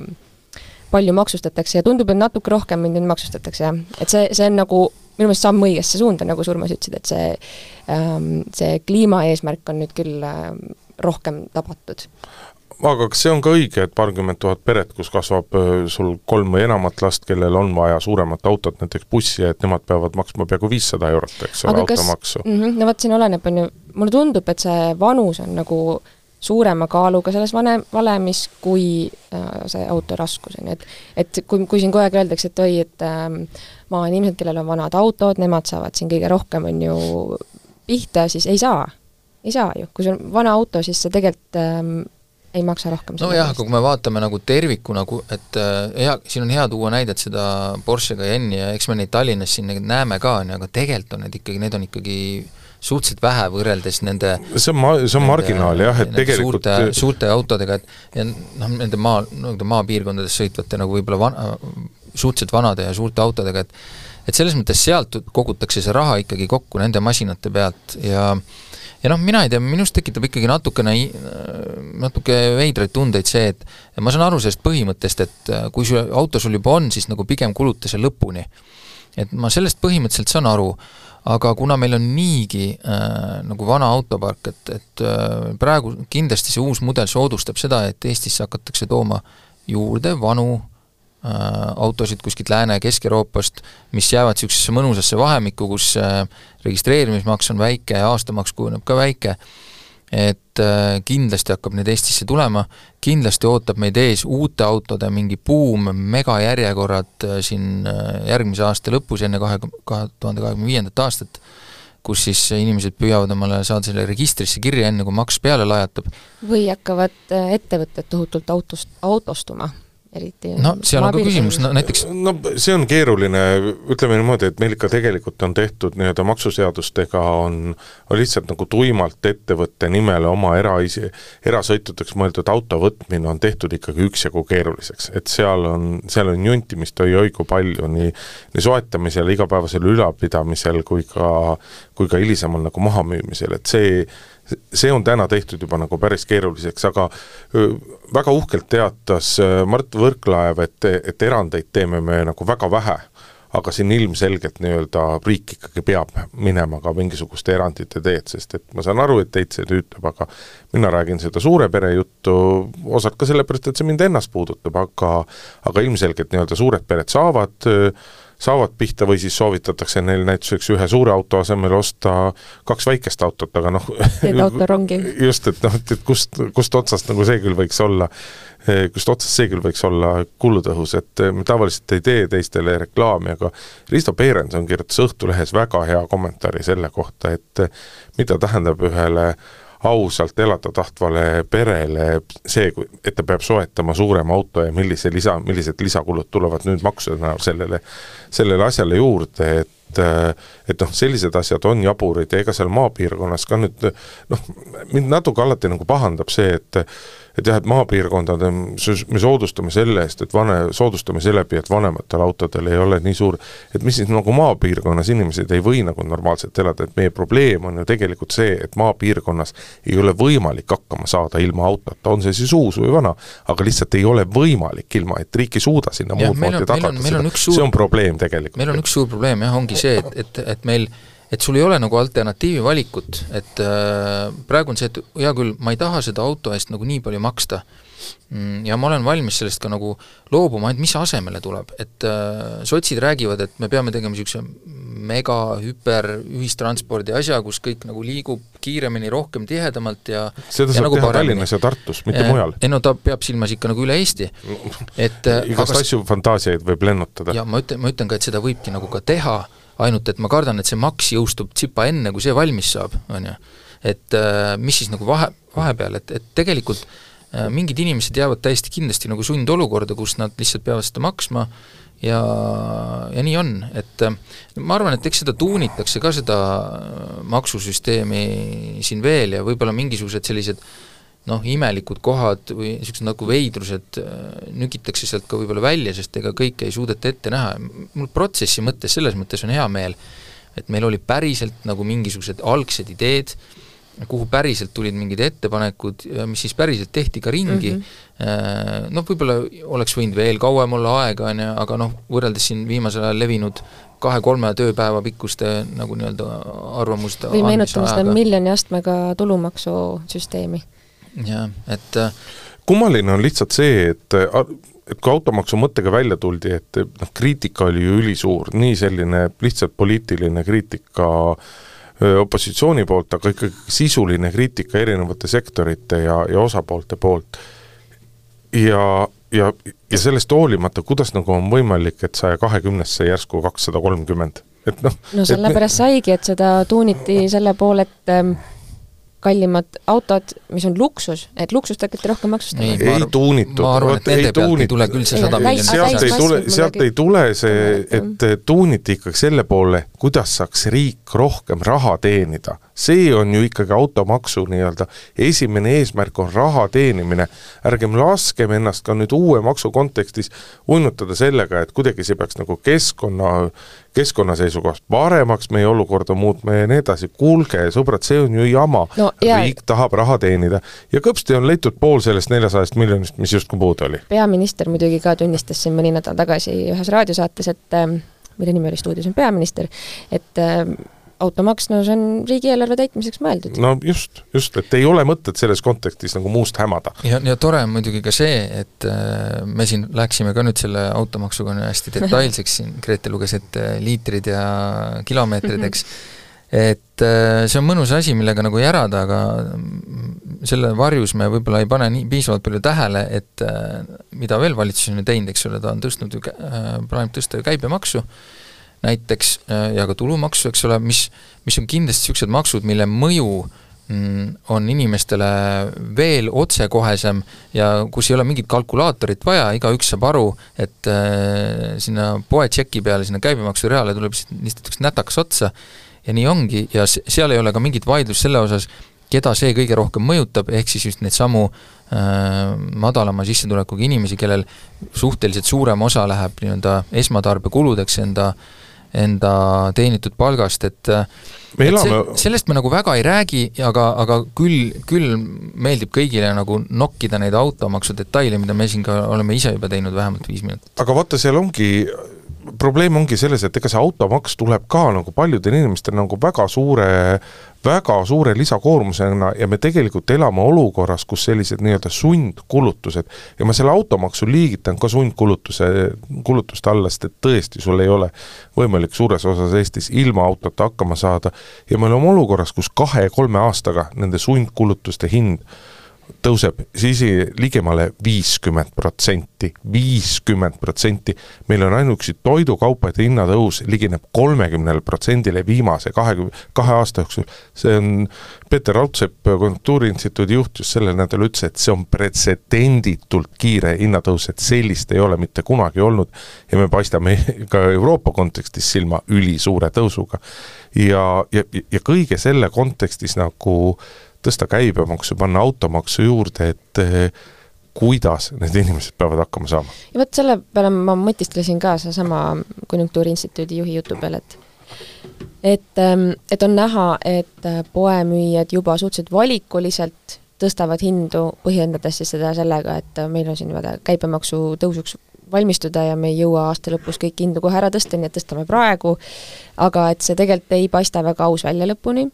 [SPEAKER 2] palju maksustatakse ja tundub, et natuke rohkem mind nüüd maksustatakse, jah. et see, see on nagu minu meelest samm õigesse suunda, nagu sa, Urmas, ütlesid, et see ähm, see kliimaeesmärk on nüüd küll ähm, rohkem tabatud
[SPEAKER 3] aga kas see on ka õige, et paarkümmend tuhat peret, kus kasvab äh, sul kolm või enamat last, kellel on vaja suuremat autot, näiteks bussi, et nemad peavad maksma peaaegu viissada eurot, eks ole, automaksu?
[SPEAKER 2] -hmm, no vot, siin oleneb, on ju, mulle tundub, et see vanus on nagu suurema kaaluga selles vane, valemis kui äh, see auto raskus, on ju, et et kui, kui siin kogu aeg öeldakse, et oi, et äh, maainimesed, kellel on vanad autod, nemad saavad siin kõige rohkem, on ju, pihta, siis ei saa. ei saa ju, kui sul on vana auto, siis sa tegelikult ähm, ei maksa rohkem.
[SPEAKER 4] nojah, aga kui me vaatame nagu tervikuna, et äh, hea, siin on hea tuua näidet seda Porsche Cayenne'i ja eks me neid Tallinnas siin näeme ka, on ju, aga tegelikult on need ikkagi, need on ikkagi suhteliselt vähe võrreldes nende
[SPEAKER 3] see on ma-, see on marginaal jah, et tegelikult
[SPEAKER 4] suurte, suurte autodega, et ja noh, nende maa, nii-öelda maapiirkondades sõitvate nagu võib-olla van-, suhteliselt vanade ja suurte autodega, et et selles mõttes sealt kogutakse see raha ikkagi kokku nende masinate pealt ja ja noh, mina ei tea, minust tekitab ikkagi natukene, natuke veidraid tundeid see, et ma saan aru sellest põhimõttest, et kui see auto sul juba on, siis nagu pigem kuluta see lõpuni. et ma sellest põhimõtteliselt saan aru, aga kuna meil on niigi äh, nagu vana autopark, et, et äh, praegu kindlasti see uus mudel soodustab seda, et Eestisse hakatakse tooma juurde vanu äh, autosid kuskilt Lääne- ja Kesk-Euroopast, mis jäävad niisugusesse mõnusasse vahemikku, kus äh, registreerimismaks on väike ja aastamaks kujuneb ka väike, et äh, kindlasti hakkab neid Eestisse tulema, kindlasti ootab meid ees uute autode mingi buum, megajärjekorrad äh, siin äh, järgmise aasta lõpus, enne kahe, kahe tuhande kahekümne viiendat aastat, kus siis inimesed püüavad omale saada selle registrisse kirja, enne kui maks peale lajatab.
[SPEAKER 2] või hakkavad ettevõtted tohutult autost, autostuma eriti
[SPEAKER 4] no seal on ka küsimus, no näiteks
[SPEAKER 3] no see on keeruline, ütleme niimoodi, et meil ikka tegelikult on tehtud nii-öelda maksuseadustega on, on lihtsalt nagu tuimalt ettevõtte nimele oma eraisi, erasõitudeks mõeldud auto võtmine on tehtud ikkagi üksjagu keeruliseks, et seal on, seal on juntimist oi-oi kui palju nii nii soetamisel, igapäevasel ülalpidamisel kui ka, kui ka hilisemal nagu mahamüümisel, et see see on täna tehtud juba nagu päris keeruliseks, aga väga uhkelt teatas Mart Võrklaev, et, et erandeid teeme me nagu väga vähe, aga siin ilmselgelt nii-öelda riik ikkagi peab minema ka mingisuguste erandite teed, sest et ma saan aru, et teid see tüütab, aga mina räägin seda suure pere juttu osalt ka sellepärast, et see mind ennast puudutab, aga aga ilmselgelt nii-öelda suured pered saavad saavad pihta või siis soovitatakse neil näituseks ühe suure auto asemel osta kaks väikest autot, aga noh
[SPEAKER 2] teed autorongi.
[SPEAKER 3] just, et noh, et kust, kust otsast nagu see küll võiks olla, kust otsast see küll võiks olla kulutõhus, et me tavaliselt ei tee teistele reklaami, aga Risto Peerenson kirjutas Õhtulehes väga hea kommentaari selle kohta, et mida tähendab ühele ausalt elada tahtvale perele see, et ta peab soetama suurema auto ja millise lisa, millised lisakulud tulevad nüüd maksude näol sellele, sellele asjale juurde, et et noh, sellised asjad on jaburid ja ega seal maapiirkonnas ka nüüd noh, mind natuke alati nagu pahandab see, et et jah, et maapiirkondade, me soodustame selle eest, et vane, soodustame seeläbi, et vanematel autodel ei ole nii suur, et mis siis nagu maapiirkonnas inimesed ei või nagu normaalselt elada, et meie probleem on ju tegelikult see, et maapiirkonnas ei ole võimalik hakkama saada ilma autota, on see siis uus või vana, aga lihtsalt ei ole võimalik ilma, et riik ei suuda sinna muud moodi tagada seda, see on probleem tegelikult.
[SPEAKER 4] meil on üks suur probleem jah, ongi see, et, et, et meil et sul ei ole nagu alternatiivi valikut, et äh, praegu on see, et hea küll, ma ei taha seda auto eest nagu nii palju maksta mm, ja ma olen valmis sellest ka nagu loobuma, ainult mis asemele tuleb, et äh, sotsid räägivad, et me peame tegema niisuguse mega, hüper ühistranspordi asja, kus kõik nagu liigub kiiremini, rohkem, tihedamalt ja
[SPEAKER 3] seda
[SPEAKER 4] ja
[SPEAKER 3] saab
[SPEAKER 4] nagu
[SPEAKER 3] teha
[SPEAKER 4] paremini.
[SPEAKER 3] Tallinnas ja Tartus, mitte
[SPEAKER 4] Eh,
[SPEAKER 3] mujal.
[SPEAKER 4] ei no ta peab silmas ikka nagu üle Eesti, et äh,
[SPEAKER 3] igast
[SPEAKER 4] aga-
[SPEAKER 3] asju, fantaasiaid võib lennutada.
[SPEAKER 4] ja ma ütlen, ma ütlen ka, et seda võibki nagu ka teha, ainult et ma kardan, et see maks jõustub tsipa enne, kui see valmis saab, on ju. et äh, mis siis nagu vahe, vahepeal, et, et tegelikult äh, mingid inimesed jäävad täiesti kindlasti nagu sundolukorda, kus nad lihtsalt peavad seda maksma ja, ja nii on, et äh, ma arvan, et eks seda tuunitakse ka, seda äh, maksusüsteemi siin veel ja võib-olla mingisugused sellised noh, imelikud kohad või niisugused nagu veidrused äh, nügitakse sealt ka võib-olla välja, sest ega kõike ei suudeta ette näha. mul protsessi mõttes, selles mõttes on hea meel, et meil oli päriselt nagu mingisugused algsed ideed, kuhu päriselt tulid mingid ettepanekud, mis siis päriselt tehti ka ringi mm, -hmm. noh, võib-olla oleks võinud veel kauem olla aega, on ju, aga noh, võrreldes siin viimasel ajal levinud kahe-kolme tööpäeva pikkuste nagu nii-öelda arvamuste
[SPEAKER 2] või meenutame seda miljoni astmega tulumaksusüsteemi.
[SPEAKER 4] Jah, et äh,
[SPEAKER 3] kummaline on lihtsalt see, et et kui automaksu mõttega välja tuldi, et noh, kriitika oli ju ülisuur, nii selline lihtsalt poliitiline kriitika öö, opositsiooni poolt, aga ikkagi sisuline kriitika erinevate sektorite ja, ja osapoolte poolt. ja, ja, ja sellest hoolimata, kuidas nagu on võimalik, et saja kahekümnesse järsku kakssada kolmkümmend, et noh
[SPEAKER 2] no sellepärast saigi, et seda tuuniti selle poole, et ähm, kallimad autod, mis on luksus, et luksust hakati rohkem maksustama.
[SPEAKER 4] Ei,
[SPEAKER 3] ei tuunitud.
[SPEAKER 4] ma arvan, et nende pealt ei tule küll see sada miljonit.
[SPEAKER 3] sealt ei tule, sealt ei tule see, et tuuniti ikkagi selle poole, kuidas saaks riik rohkem raha teenida. see on ju ikkagi automaksu nii-öelda esimene eesmärk on raha teenimine. ärgem laskem ennast ka nüüd uue maksu kontekstis uinutada sellega, et kuidagi see peaks nagu keskkonna, keskkonna seisukohast paremaks meie olukorda muutma ja nii edasi. kuulge, sõbrad, see on ju jama
[SPEAKER 2] No
[SPEAKER 3] riik tahab raha teenida ja kõpsti on leitud pool sellest neljasajast miljonist, mis justkui puudu oli.
[SPEAKER 2] peaminister muidugi ka tunnistas siin mõni nädal tagasi ühes raadiosaates, et ähm, mille nimi oli stuudios on peaminister, et ähm, automaks, no see on riigieelarve täitmiseks mõeldud.
[SPEAKER 3] no just, just, et ei ole mõtet selles kontekstis nagu muust hämada.
[SPEAKER 4] ja, ja tore on muidugi ka see, et äh, me siin läksime ka nüüd selle automaksuga hästi detailseks siin, Grete luges ette liitrid ja kilomeetrid, eks, et äh, see on mõnus asi, millega nagu järada, aga mm, selle varjus me võib-olla ei pane nii piisavalt palju tähele, et äh, mida veel valitsus on ju teinud, eks ole, ta on tõstnud ju, plaanib tõsta ju käibemaksu näiteks äh, ja ka tulumaksu, eks ole, mis, mis on kindlasti niisugused maksud, mille mõju mm, on inimestele veel otsekohesem ja kus ei ole mingit kalkulaatorit vaja, igaüks saab aru, et äh, sinna poetšeki peale, sinna käibemaksureale tuleb lihtsalt üks nätakas otsa ja nii ongi ja se- seal ei ole ka mingit vaidlust selle osas, keda see kõige rohkem mõjutab, ehk siis just neid samu äh, madalama sissetulekuga inimesi, kellel suhteliselt suurem osa läheb nii-öelda esmatarbekuludeks enda enda teenitud palgast, et
[SPEAKER 3] me
[SPEAKER 4] et
[SPEAKER 3] elame
[SPEAKER 4] see, sellest me nagu väga ei räägi, aga, aga küll, küll meeldib kõigile nagu nokkida neid automaksu detaile, mida me siin ka oleme ise juba teinud vähemalt viis minutit.
[SPEAKER 3] aga vaata, seal ongi, probleem ongi selles, et ega see automaks tuleb ka nagu paljudel inimestel nagu väga suure, väga suure lisakoormusena ja me tegelikult elame olukorras, kus sellised nii-öelda sundkulutused ja ma selle automaksu liigitan ka sundkulutuse, kulutuste alla, sest et tõesti, sul ei ole võimalik suures osas Eestis ilma autota hakkama saada. Ja me oleme olukorras, kus kahe-kolme aastaga nende sundkulutuste hind tõuseb siis ligemale viiskümmend protsenti, viiskümmend protsenti. meil on ainuüksi toidukaupade hinnatõus ligineb kolmekümnele protsendile viimase kahekümne, kahe aasta jooksul. see on, Peeter Raudsepp, Konjunktuuriinstituudi juht just sellel nädalal ütles, et see on pretsedenditult kiire hinnatõus, et sellist ei ole mitte kunagi olnud ja me paistame ka Euroopa kontekstis silma ülisuure tõusuga. ja, ja, ja kõige selle kontekstis nagu tõsta käibemaksu, panna automaksu juurde, et eh, kuidas need inimesed peavad hakkama saama?
[SPEAKER 2] ja vot selle peale ma mõtisklesin ka seesama Konjunktuuriinstituudi juhi jutu peale, et et, et on näha, et poemüüjad juba suhteliselt valikuliselt tõstavad hindu, põhjendades siis seda sellega, et meil on siin vaata käibemaksu tõusuks valmistuda ja me ei jõua aasta lõpus kõiki hindu kohe ära tõsta, nii et tõstame praegu, aga et see tegelikult ei paista väga aus välja lõpuni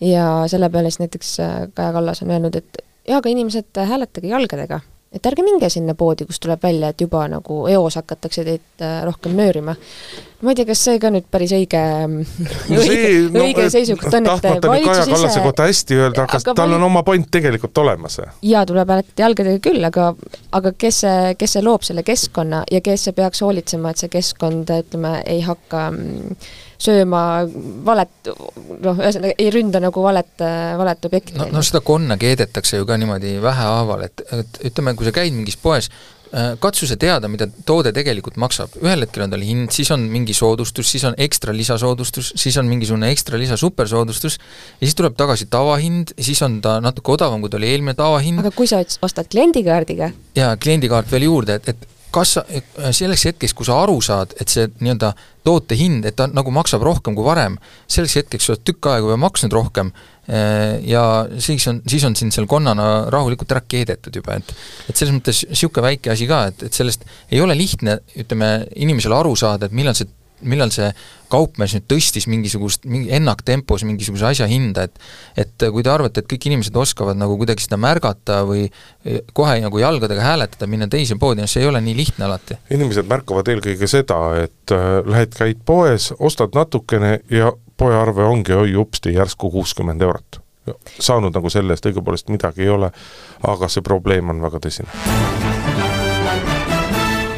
[SPEAKER 2] ja selle peale siis näiteks äh, Kaja Kallas on öelnud, et jaa, aga inimesed, hääletage jalgadega et ärge minge sinna poodi, kus tuleb välja, et juba nagu eos hakatakse teid äh, rohkem nöörima. Ma ei tea, kas see ka nüüd päris õige no õige, no, õige seisukoht on,
[SPEAKER 3] et valitsus Kaja Kallase kohta hästi öelda, aga tal vali... on oma point tegelikult olemas.
[SPEAKER 2] jaa, tuleb hääletada jalgadega küll, aga aga kes see, kes see loob selle keskkonna ja kes see peaks hoolitsema, et see keskkond, ütleme, ei hakka mm, sööma valet, noh, ühesõnaga ei ründa nagu valet, valet objekti.
[SPEAKER 4] no, no seda konna keedetakse ju ka niimoodi vähehaaval, et, et ütleme, kui sa käid mingis poes, katsu sa teada, mida toode tegelikult maksab, ühel hetkel on tal hind, siis on mingi soodustus, siis on ekstra lisasoodustus, siis on mingisugune ekstra lisa supersoodustus ja siis tuleb tagasi tavahind, siis on ta natuke odavam, kui ta oli eelmine tavahind.
[SPEAKER 2] aga kui sa ostad kliendikaardiga?
[SPEAKER 4] jaa, kliendikaart veel juurde, et, et kas sa, selleks hetkeks, kui sa aru saad, et see nii-öelda toote hind, et ta nagu maksab rohkem kui varem, selleks hetkeks sa oled tükk aega juba maksnud rohkem ja siis on, siis on sind seal konnana rahulikult ära keedetud juba, et et selles mõttes niisugune väike asi ka, et, et sellest ei ole lihtne, ütleme, inimesele aru saada, et millal see millal see kaupmees nüüd tõstis mingisugust, mingi ennaktempos mingisuguse asja hinda, et et kui te arvate, et kõik inimesed oskavad nagu kuidagi seda märgata või kohe nagu jalgadega hääletada, minna teise poodi, noh see ei ole nii lihtne alati.
[SPEAKER 3] inimesed märkavad eelkõige seda, et äh, lähed, käid poes, ostad natukene ja poearve ongi oi upsti järsku kuuskümmend eurot. saanud nagu selle eest õigupoolest midagi ei ole, aga see probleem on väga tõsine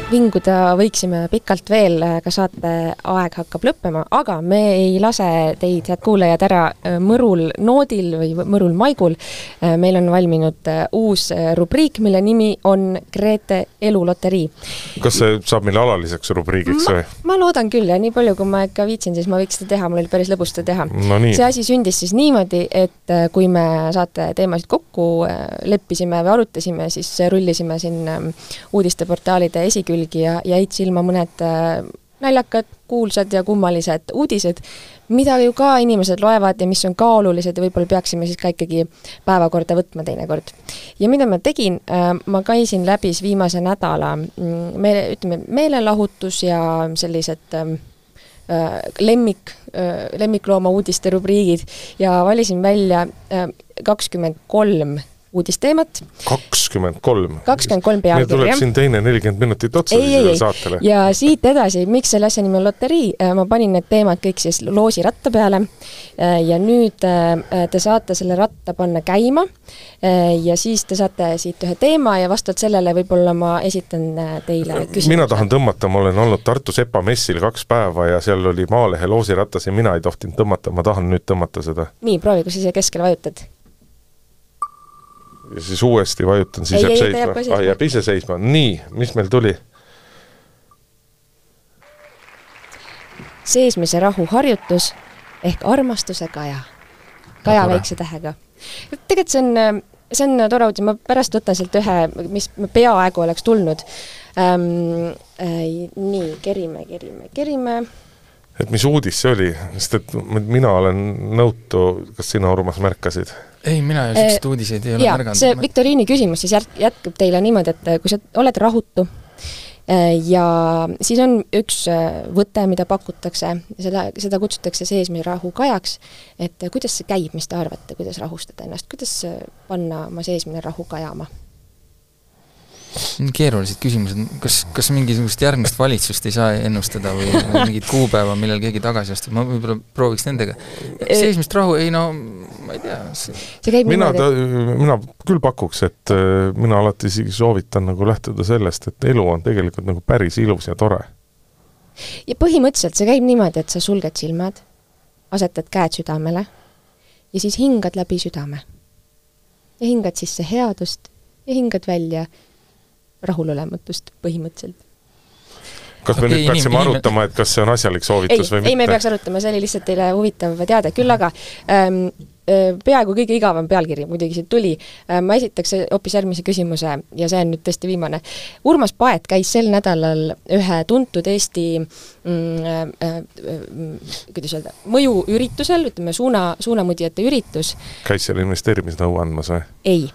[SPEAKER 2] vinguda võiksime pikalt veel, ka saate aeg hakkab lõppema, aga me ei lase teid, head kuulajad, ära äh, mõrul noodil või mõrul maigul. Äh, meil on valminud äh, uus rubriik, mille nimi on Grete eluloterii.
[SPEAKER 3] kas see saab meile alaliseks rubriigiks või?
[SPEAKER 2] ma loodan küll ja nii palju, kui ma ikka viitsin, siis ma võiks seda teha, mul oli päris lõbus seda teha
[SPEAKER 3] no.
[SPEAKER 2] see asi sündis siis niimoodi, et kui me saate teemasid kokku leppisime või arutasime, siis rullisime siin uudisteportaalide esikülge külgi ja jäid silma mõned äh, naljakad, kuulsad ja kummalised uudised, mida ju ka inimesed loevad ja mis on ka olulised ja võib-olla peaksime siis ka ikkagi päevakorda võtma teinekord. ja mida ma tegin, äh, ma käisin läbi viimase nädala mm, meele, ütleme, meelelahutus ja sellised ähm, äh, lemmik, lemmiklooma uudiste rubriigid ja valisin välja kakskümmend kolm uudisteemat.
[SPEAKER 3] kakskümmend kolm?
[SPEAKER 2] kakskümmend kolm pealkirja.
[SPEAKER 3] meil tuleb siin teine nelikümmend minutit otsa ei, sellele saatele.
[SPEAKER 2] ja siit edasi, miks selle asja nimi on loterii, äh, ma panin need teemad kõik siis loosiratta peale äh, ja nüüd äh, te saate selle ratta panna käima ja siis te saate siit ühe teema ja vastavalt sellele võib-olla ma esitan teile küsimuse.
[SPEAKER 3] mina tahan tõmmata, ma olen olnud Tartu Sepa messil kaks päeva ja seal oli Maalehe loosiratas ja mina ei tohtinud tõmmata, ma tahan nüüd tõmmata seda.
[SPEAKER 2] nii, proovi, kui sa siia keskele vajutad
[SPEAKER 3] ja siis uuesti vajutan, siis ei, jääb ei, seisma. ah, jääb ise seisma, nii, mis meil tuli?
[SPEAKER 2] seesmise rahu harjutus ehk armastuse kaja. kaja väikse tähega. tegelikult see on, see on tore uudis, ma pärast võtan sealt ühe, mis peaaegu oleks tulnud ähm,. Äh, nii, kerime, kerime, kerime
[SPEAKER 3] et mis uudis see oli, sest et mina olen nõutu, kas sina, Urmas, märkasid?
[SPEAKER 4] Ei, mina ju selliseid äh, uudiseid ei ole märganud.
[SPEAKER 2] see viktoriini küsimus siis jät-, jätkub teile niimoodi, et äh, kui sa oled rahutu äh, ja siis on üks võte, mida pakutakse, seda, seda kutsutakse seesmirahu kajaks, et kuidas see käib, mis te arvate, kuidas rahustada ennast, kuidas panna oma seesmine rahu kajama?
[SPEAKER 4] Keerulised küsimused, kas, kas mingisugust järgmist valitsust ei saa ennustada või mingit kuupäeva, millal keegi tagasi astub, ma võib-olla prooviks nendega. seesmist rahu, ei no ma ei tea.
[SPEAKER 3] see käib mina mina küll pakuks, et äh, mina alati isegi soovitan nagu lähtuda sellest, et elu on tegelikult nagu päris ilus ja tore.
[SPEAKER 2] ja põhimõtteliselt see käib niimoodi, et sa sulged silmad, asetad käed südamele ja siis hingad läbi südame. ja hingad sisse headust ja hingad välja rahulolematust põhimõtteliselt.
[SPEAKER 3] kas me okay, nüüd peaksime arutama, et kas see on asjalik soovitus
[SPEAKER 2] ei,
[SPEAKER 3] või mitte?
[SPEAKER 2] ei, me ei peaks arutama, see oli lihtsalt teile huvitav teade, küll aga ähm, äh, peaaegu kõige igavam pealkiri muidugi siit tuli. Äh, ma esitaks hoopis järgmise küsimuse ja see on nüüd tõesti viimane. Urmas Paet käis sel nädalal ühe tuntud Eesti mm, äh, äh, kuidas öelda, mõjuüritusel, ütleme suuna, suunamudijate üritus.
[SPEAKER 3] käis seal investeerimisnõu andmas või?
[SPEAKER 2] ei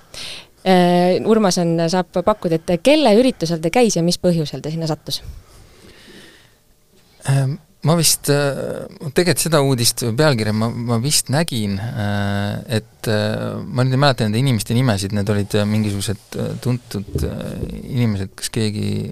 [SPEAKER 2] Urmas on, saab pakkuda, et kelle üritusel ta käis ja mis põhjusel ta sinna sattus?
[SPEAKER 4] Ähm, ma vist, äh, tegelikult seda uudist, pealkirja ma, ma vist nägin, äh, et äh, ma nüüd ei mäleta nende inimeste nimesid, need olid mingisugused tuntud inimesed, kas keegi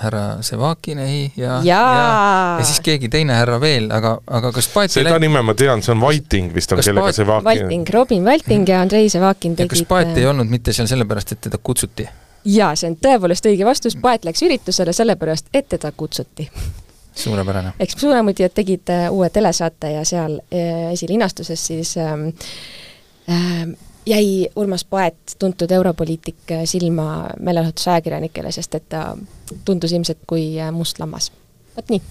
[SPEAKER 4] härra Sevakin, ei, ja, ja, ja, ja siis keegi teine härra veel, aga, aga kas Paeti
[SPEAKER 3] seda nime ma tean, see on Whiting vist on, kellega Paet... Sevakin
[SPEAKER 2] Whiting, Robin Whiting ja Andrei Sevakin
[SPEAKER 4] tegid kas Paet ei olnud mitte seal sellepärast, et teda kutsuti?
[SPEAKER 2] jaa, see on tõepoolest õige vastus, Paet läks üritusele sellepärast, et teda kutsuti
[SPEAKER 4] suurepärane.
[SPEAKER 2] eks Suuremudijad tegid äh, uue telesaate ja seal äh, esilinastuses siis ähm, äh, jäi Urmas Paet, tuntud europoliitik, äh, silma meelelahutusajakirjanikele, sest et ta tundus ilmselt kui äh, must lammas. vot nii.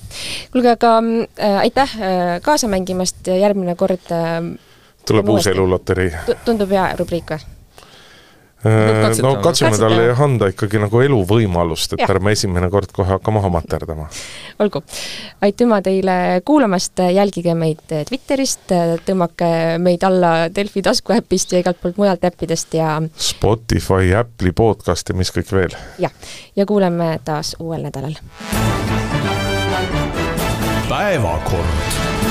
[SPEAKER 2] kuulge, aga äh, aitäh äh, kaasa mängimast, järgmine kord äh,
[SPEAKER 3] tuleb uus eluloterii.
[SPEAKER 2] tundub hea rubriik või?
[SPEAKER 3] Äh, no katsume talle anda ikkagi nagu eluvõimalust, et ärme esimene kord kohe hakka maha materdama.
[SPEAKER 2] olgu, aitüma teile kuulamast, jälgige meid Twitterist, tõmmake meid alla Delfi taskuäpist ja igalt poolt mujalt äppidest ja
[SPEAKER 3] Spotify, Apple'i podcast ja mis kõik veel.
[SPEAKER 2] jah, ja kuuleme taas uuel nädalal. päevakord